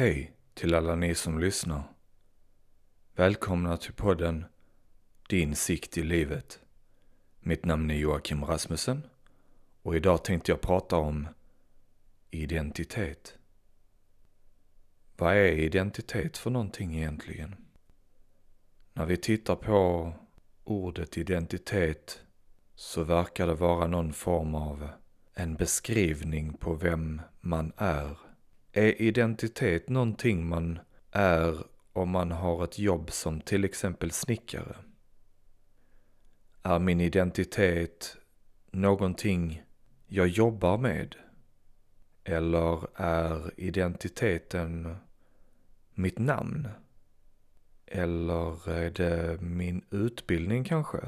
Hej till alla ni som lyssnar. Välkomna till podden Din sikt i livet. Mitt namn är Joakim Rasmussen och idag tänkte jag prata om identitet. Vad är identitet för någonting egentligen? När vi tittar på ordet identitet så verkar det vara någon form av en beskrivning på vem man är. Är identitet någonting man är om man har ett jobb som till exempel snickare? Är min identitet någonting jag jobbar med? Eller är identiteten mitt namn? Eller är det min utbildning kanske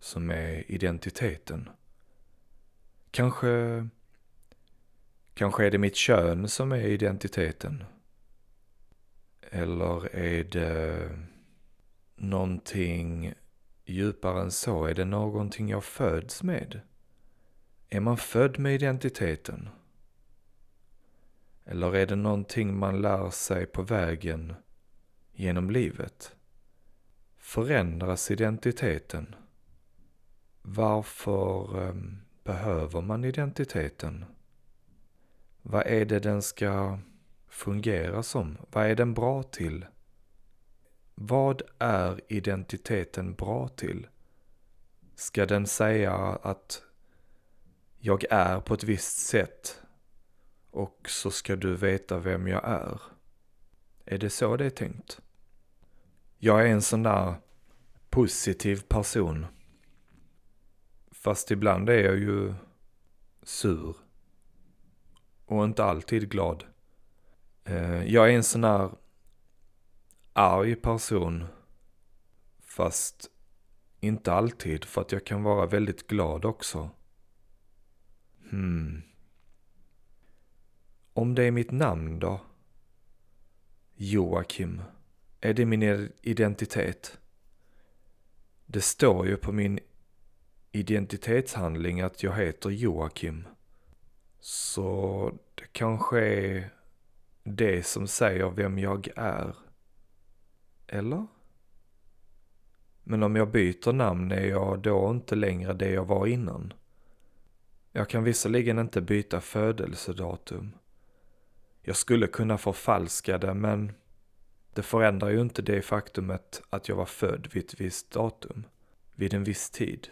som är identiteten? Kanske, kanske är det mitt kön som är identiteten? Eller är det någonting djupare än så? Är det någonting jag föds med? Är man född med identiteten? Eller är det någonting man lär sig på vägen genom livet? Förändras identiteten? Varför ehm, behöver man identiteten? Vad är det den ska fungera som? Vad är den bra till? Vad är identiteten bra till? Ska den säga att jag är på ett visst sätt och så ska du veta vem jag är? Är det så det är tänkt? Jag är en sån där positiv person. Fast ibland är jag ju sur. Och inte alltid glad. Eh, jag är en sån här arg person. Fast inte alltid, för att jag kan vara väldigt glad också. Hmm. Om det är mitt namn då? Joakim. Är det min identitet? Det står ju på min identitetshandling att jag heter Joakim. Så det kanske är det som säger vem jag är. Eller? Men om jag byter namn är jag då inte längre det jag var innan. Jag kan visserligen inte byta födelsedatum. Jag skulle kunna förfalska det men det förändrar ju inte det faktumet att jag var född vid ett visst datum, vid en viss tid.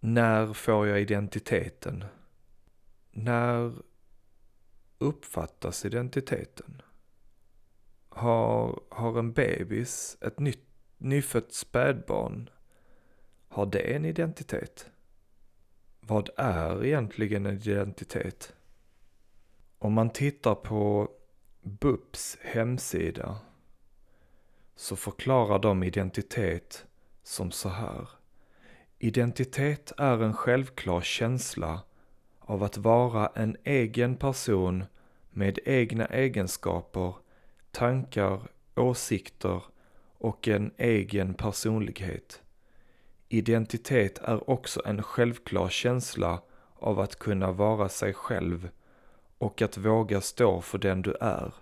När får jag identiteten? När uppfattas identiteten? Har, har en bebis, ett nytt, nyfött spädbarn, har det en identitet? Vad är egentligen en identitet? Om man tittar på BUPs hemsida så förklarar de identitet som så här. Identitet är en självklar känsla av att vara en egen person med egna egenskaper, tankar, åsikter och en egen personlighet. Identitet är också en självklar känsla av att kunna vara sig själv och att våga stå för den du är.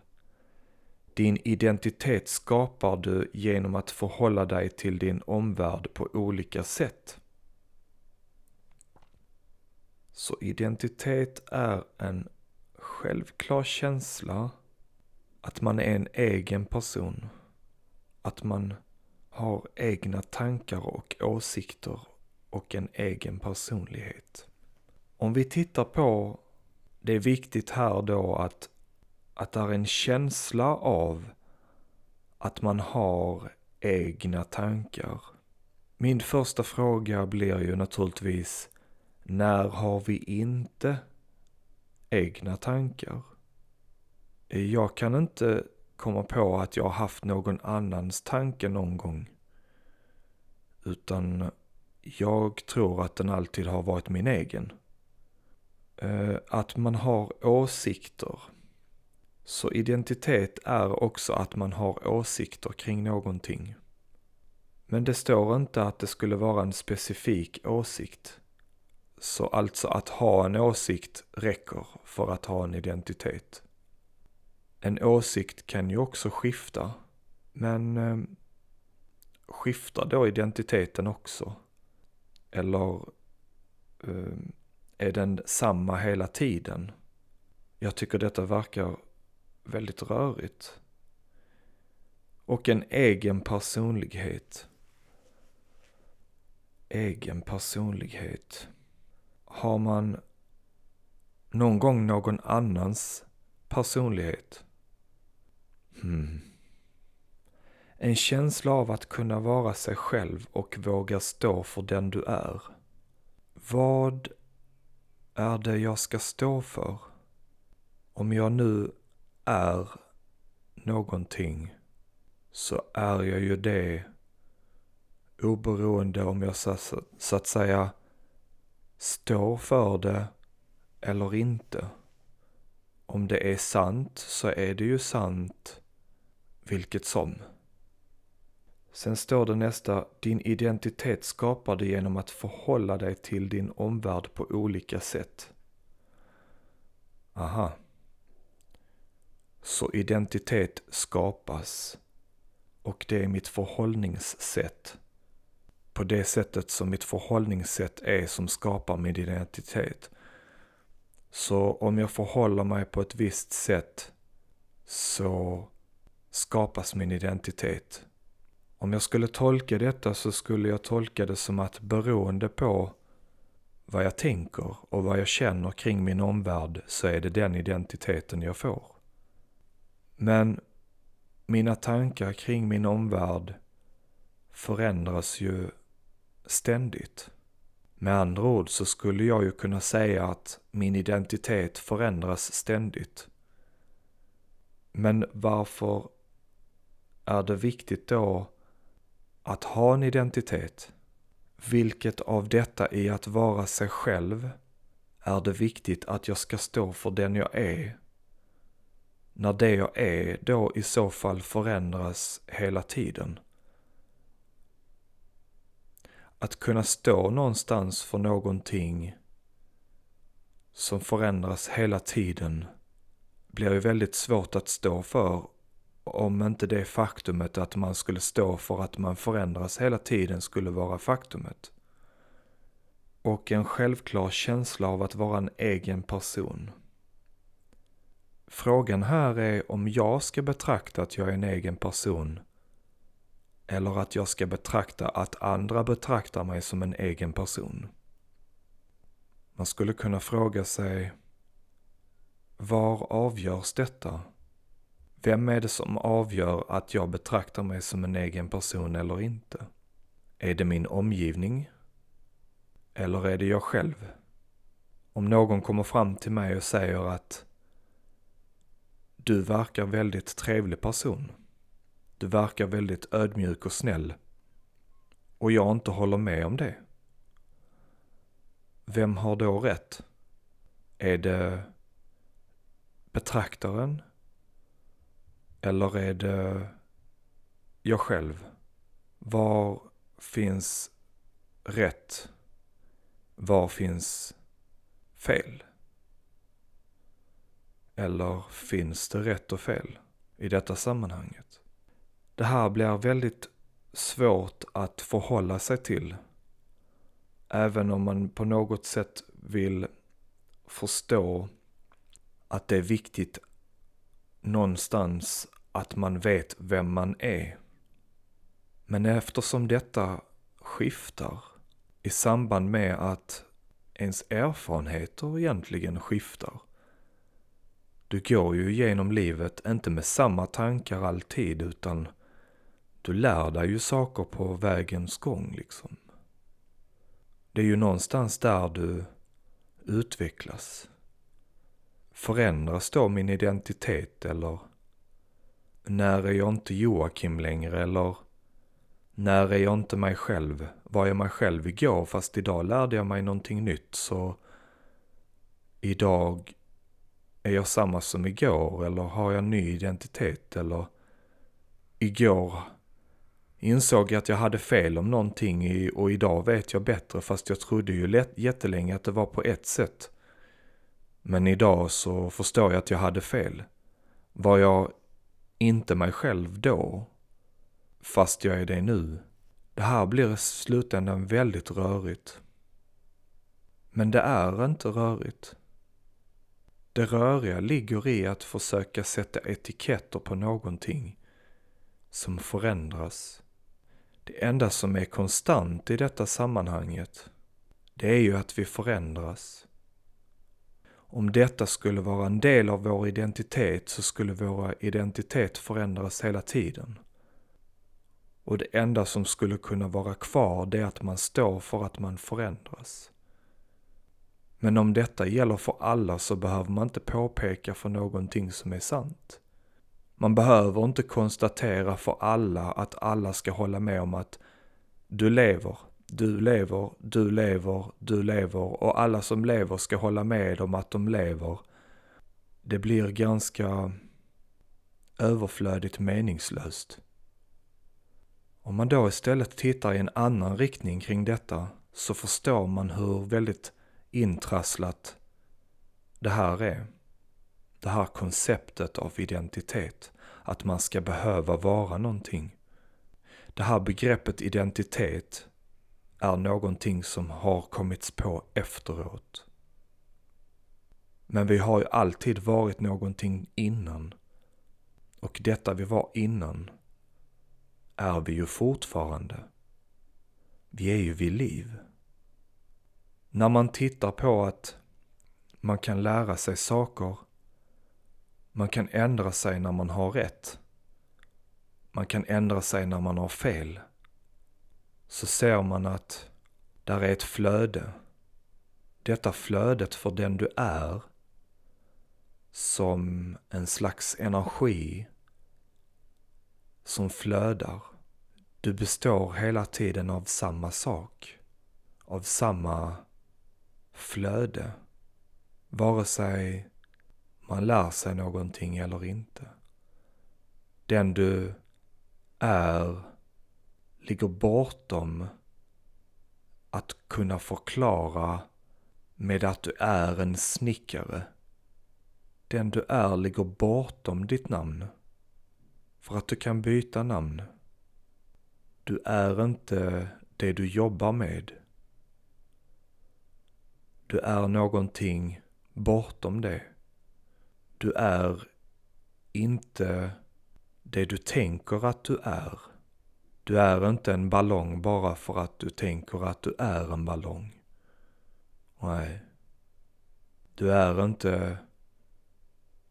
Din identitet skapar du genom att förhålla dig till din omvärld på olika sätt. Så identitet är en självklar känsla att man är en egen person. Att man har egna tankar och åsikter och en egen personlighet. Om vi tittar på, det är viktigt här då att, att det är en känsla av att man har egna tankar. Min första fråga blir ju naturligtvis, när har vi inte egna tankar? Eh, jag kan inte komma på att jag har haft någon annans tanke någon gång. Utan jag tror att den alltid har varit min egen. Eh, att man har åsikter. Så identitet är också att man har åsikter kring någonting. Men det står inte att det skulle vara en specifik åsikt. Så alltså att ha en åsikt räcker för att ha en identitet. En åsikt kan ju också skifta. Men eh, skiftar då identiteten också? Eller eh, är den samma hela tiden? Jag tycker detta verkar väldigt rörigt. Och en egen personlighet. Egen personlighet. Har man någon gång någon annans personlighet? Hmm. En känsla av att kunna vara sig själv och våga stå för den du är. Vad är det jag ska stå för? Om jag nu är någonting så är jag ju det oberoende om jag så, så att säga står för det eller inte. Om det är sant så är det ju sant vilket som. Sen står det nästa, din identitet skapar du genom att förhålla dig till din omvärld på olika sätt. Aha. Så identitet skapas och det är mitt förhållningssätt. På det sättet som mitt förhållningssätt är som skapar min identitet. Så om jag förhåller mig på ett visst sätt så skapas min identitet. Om jag skulle tolka detta så skulle jag tolka det som att beroende på vad jag tänker och vad jag känner kring min omvärld så är det den identiteten jag får. Men mina tankar kring min omvärld förändras ju ständigt. Med andra ord så skulle jag ju kunna säga att min identitet förändras ständigt. Men varför är det viktigt då att ha en identitet? Vilket av detta i att vara sig själv är det viktigt att jag ska stå för den jag är? När det jag är då i så fall förändras hela tiden. Att kunna stå någonstans för någonting som förändras hela tiden blir ju väldigt svårt att stå för om inte det faktumet att man skulle stå för att man förändras hela tiden skulle vara faktumet. Och en självklar känsla av att vara en egen person. Frågan här är om jag ska betrakta att jag är en egen person eller att jag ska betrakta att andra betraktar mig som en egen person. Man skulle kunna fråga sig var avgörs detta? Vem är det som avgör att jag betraktar mig som en egen person eller inte? Är det min omgivning? Eller är det jag själv? Om någon kommer fram till mig och säger att du verkar väldigt trevlig person. Du verkar väldigt ödmjuk och snäll. Och jag inte håller med om det. Vem har då rätt? Är det betraktaren eller är det jag själv? Var finns rätt? Var finns fel? Eller finns det rätt och fel i detta sammanhanget? Det här blir väldigt svårt att förhålla sig till. Även om man på något sätt vill förstå att det är viktigt någonstans att man vet vem man är. Men eftersom detta skiftar i samband med att ens erfarenheter egentligen skiftar. Du går ju genom livet inte med samma tankar alltid utan du lär dig ju saker på vägens gång liksom. Det är ju någonstans där du utvecklas. Förändras då min identitet eller när är jag inte Joakim längre eller när är jag inte mig själv? Var jag mig själv igår fast idag lärde jag mig någonting nytt så idag är jag samma som igår eller har jag ny identitet eller igår insåg jag att jag hade fel om någonting och idag vet jag bättre fast jag trodde ju lätt, jättelänge att det var på ett sätt. Men idag så förstår jag att jag hade fel. Var jag inte mig själv då, fast jag är det nu? Det här blir i slutändan väldigt rörigt. Men det är inte rörigt. Det röriga ligger i att försöka sätta etiketter på någonting som förändras. Det enda som är konstant i detta sammanhanget, det är ju att vi förändras. Om detta skulle vara en del av vår identitet så skulle vår identitet förändras hela tiden. Och det enda som skulle kunna vara kvar det är att man står för att man förändras. Men om detta gäller för alla så behöver man inte påpeka för någonting som är sant. Man behöver inte konstatera för alla att alla ska hålla med om att du lever, du lever, du lever, du lever och alla som lever ska hålla med om att de lever. Det blir ganska överflödigt meningslöst. Om man då istället tittar i en annan riktning kring detta så förstår man hur väldigt intrasslat det här är. Det här konceptet av identitet. Att man ska behöva vara någonting. Det här begreppet identitet är någonting som har kommits på efteråt. Men vi har ju alltid varit någonting innan. Och detta vi var innan är vi ju fortfarande. Vi är ju vid liv. När man tittar på att man kan lära sig saker, man kan ändra sig när man har rätt, man kan ändra sig när man har fel, så ser man att där är ett flöde. Detta flödet för den du är, som en slags energi som flödar. Du består hela tiden av samma sak, av samma flöde. Vare sig man lär sig någonting eller inte. Den du är ligger bortom att kunna förklara med att du är en snickare. Den du är ligger bortom ditt namn. För att du kan byta namn. Du är inte det du jobbar med. Du är någonting bortom det. Du är inte det du tänker att du är. Du är inte en ballong bara för att du tänker att du är en ballong. Nej. Du är inte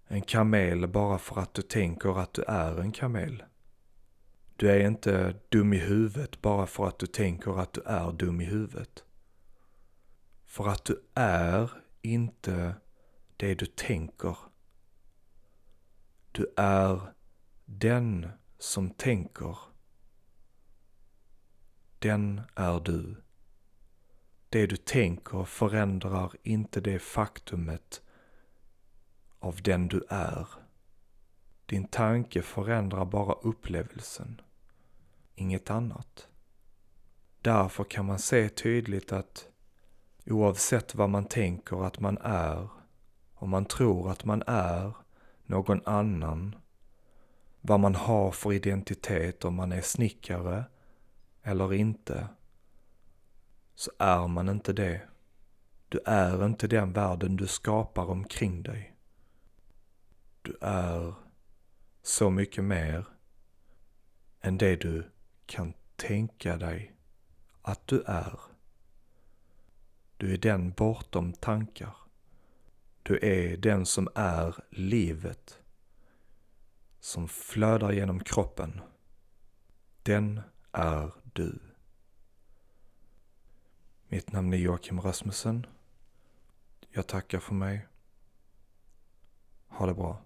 en kamel bara för att du tänker att du är en kamel. Du är inte dum i huvudet bara för att du tänker att du är dum i huvudet. För att du är inte det du tänker. Du är den som tänker. Den är du. Det du tänker förändrar inte det faktumet av den du är. Din tanke förändrar bara upplevelsen, inget annat. Därför kan man se tydligt att oavsett vad man tänker att man är, om man tror att man är någon annan, vad man har för identitet, om man är snickare eller inte, så är man inte det. Du är inte den världen du skapar omkring dig. Du är så mycket mer än det du kan tänka dig att du är. Du är den bortom tankar. Du är den som är livet. Som flödar genom kroppen. Den är du. Mitt namn är Joakim Rasmussen. Jag tackar för mig. Ha det bra.